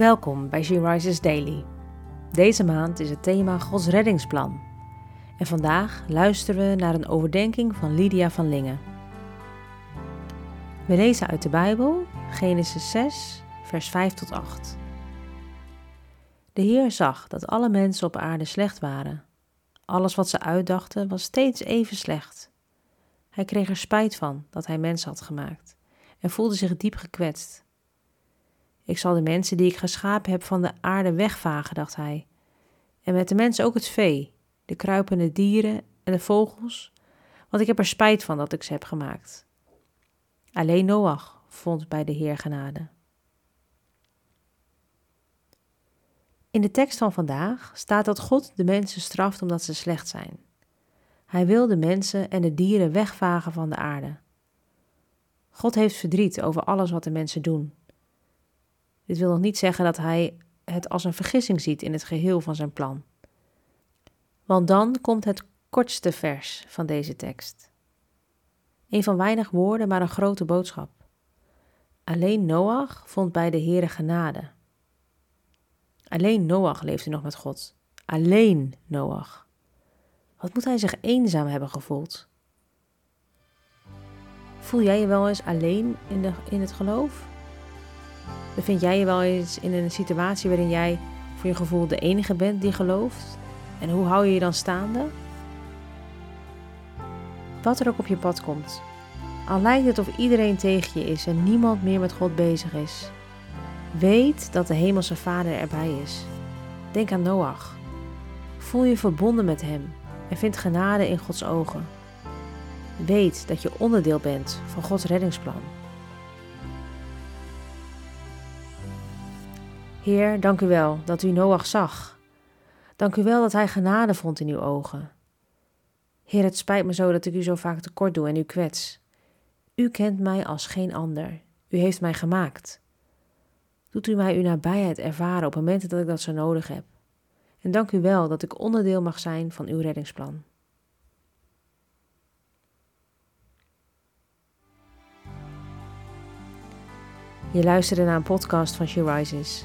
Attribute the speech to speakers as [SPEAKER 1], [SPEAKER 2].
[SPEAKER 1] Welkom bij She Rises Daily. Deze maand is het thema Gods reddingsplan. En vandaag luisteren we naar een overdenking van Lydia van Lingen. We lezen uit de Bijbel Genesis 6, vers 5 tot 8. De Heer zag dat alle mensen op aarde slecht waren. Alles wat ze uitdachten was steeds even slecht. Hij kreeg er spijt van dat hij mensen had gemaakt en voelde zich diep gekwetst. Ik zal de mensen die ik geschapen heb van de aarde wegvagen, dacht hij. En met de mensen ook het vee, de kruipende dieren en de vogels, want ik heb er spijt van dat ik ze heb gemaakt. Alleen Noach vond bij de Heer genade. In de tekst van vandaag staat dat God de mensen straft omdat ze slecht zijn. Hij wil de mensen en de dieren wegvagen van de aarde. God heeft verdriet over alles wat de mensen doen. Dit wil nog niet zeggen dat hij het als een vergissing ziet in het geheel van zijn plan. Want dan komt het kortste vers van deze tekst. Een van weinig woorden, maar een grote boodschap. Alleen Noach vond bij de Heere genade. Alleen Noach leefde nog met God. Alleen Noach. Wat moet hij zich eenzaam hebben gevoeld? Voel jij je wel eens alleen in, de, in het geloof? Bevind jij je wel eens in een situatie waarin jij voor je gevoel de enige bent die gelooft? En hoe hou je je dan staande? Wat er ook op je pad komt. Al lijkt het of iedereen tegen je is en niemand meer met God bezig is. Weet dat de Hemelse Vader erbij is. Denk aan Noach. Voel je verbonden met Hem en vind genade in Gods ogen. Weet dat je onderdeel bent van Gods reddingsplan. Heer, dank u wel dat u Noach zag. Dank u wel dat hij genade vond in uw ogen. Heer, het spijt me zo dat ik u zo vaak tekort doe en u kwets. U kent mij als geen ander. U heeft mij gemaakt. Doet u mij uw nabijheid ervaren op momenten dat ik dat zo nodig heb. En dank u wel dat ik onderdeel mag zijn van uw reddingsplan. Je luisterde naar een podcast van She Rises.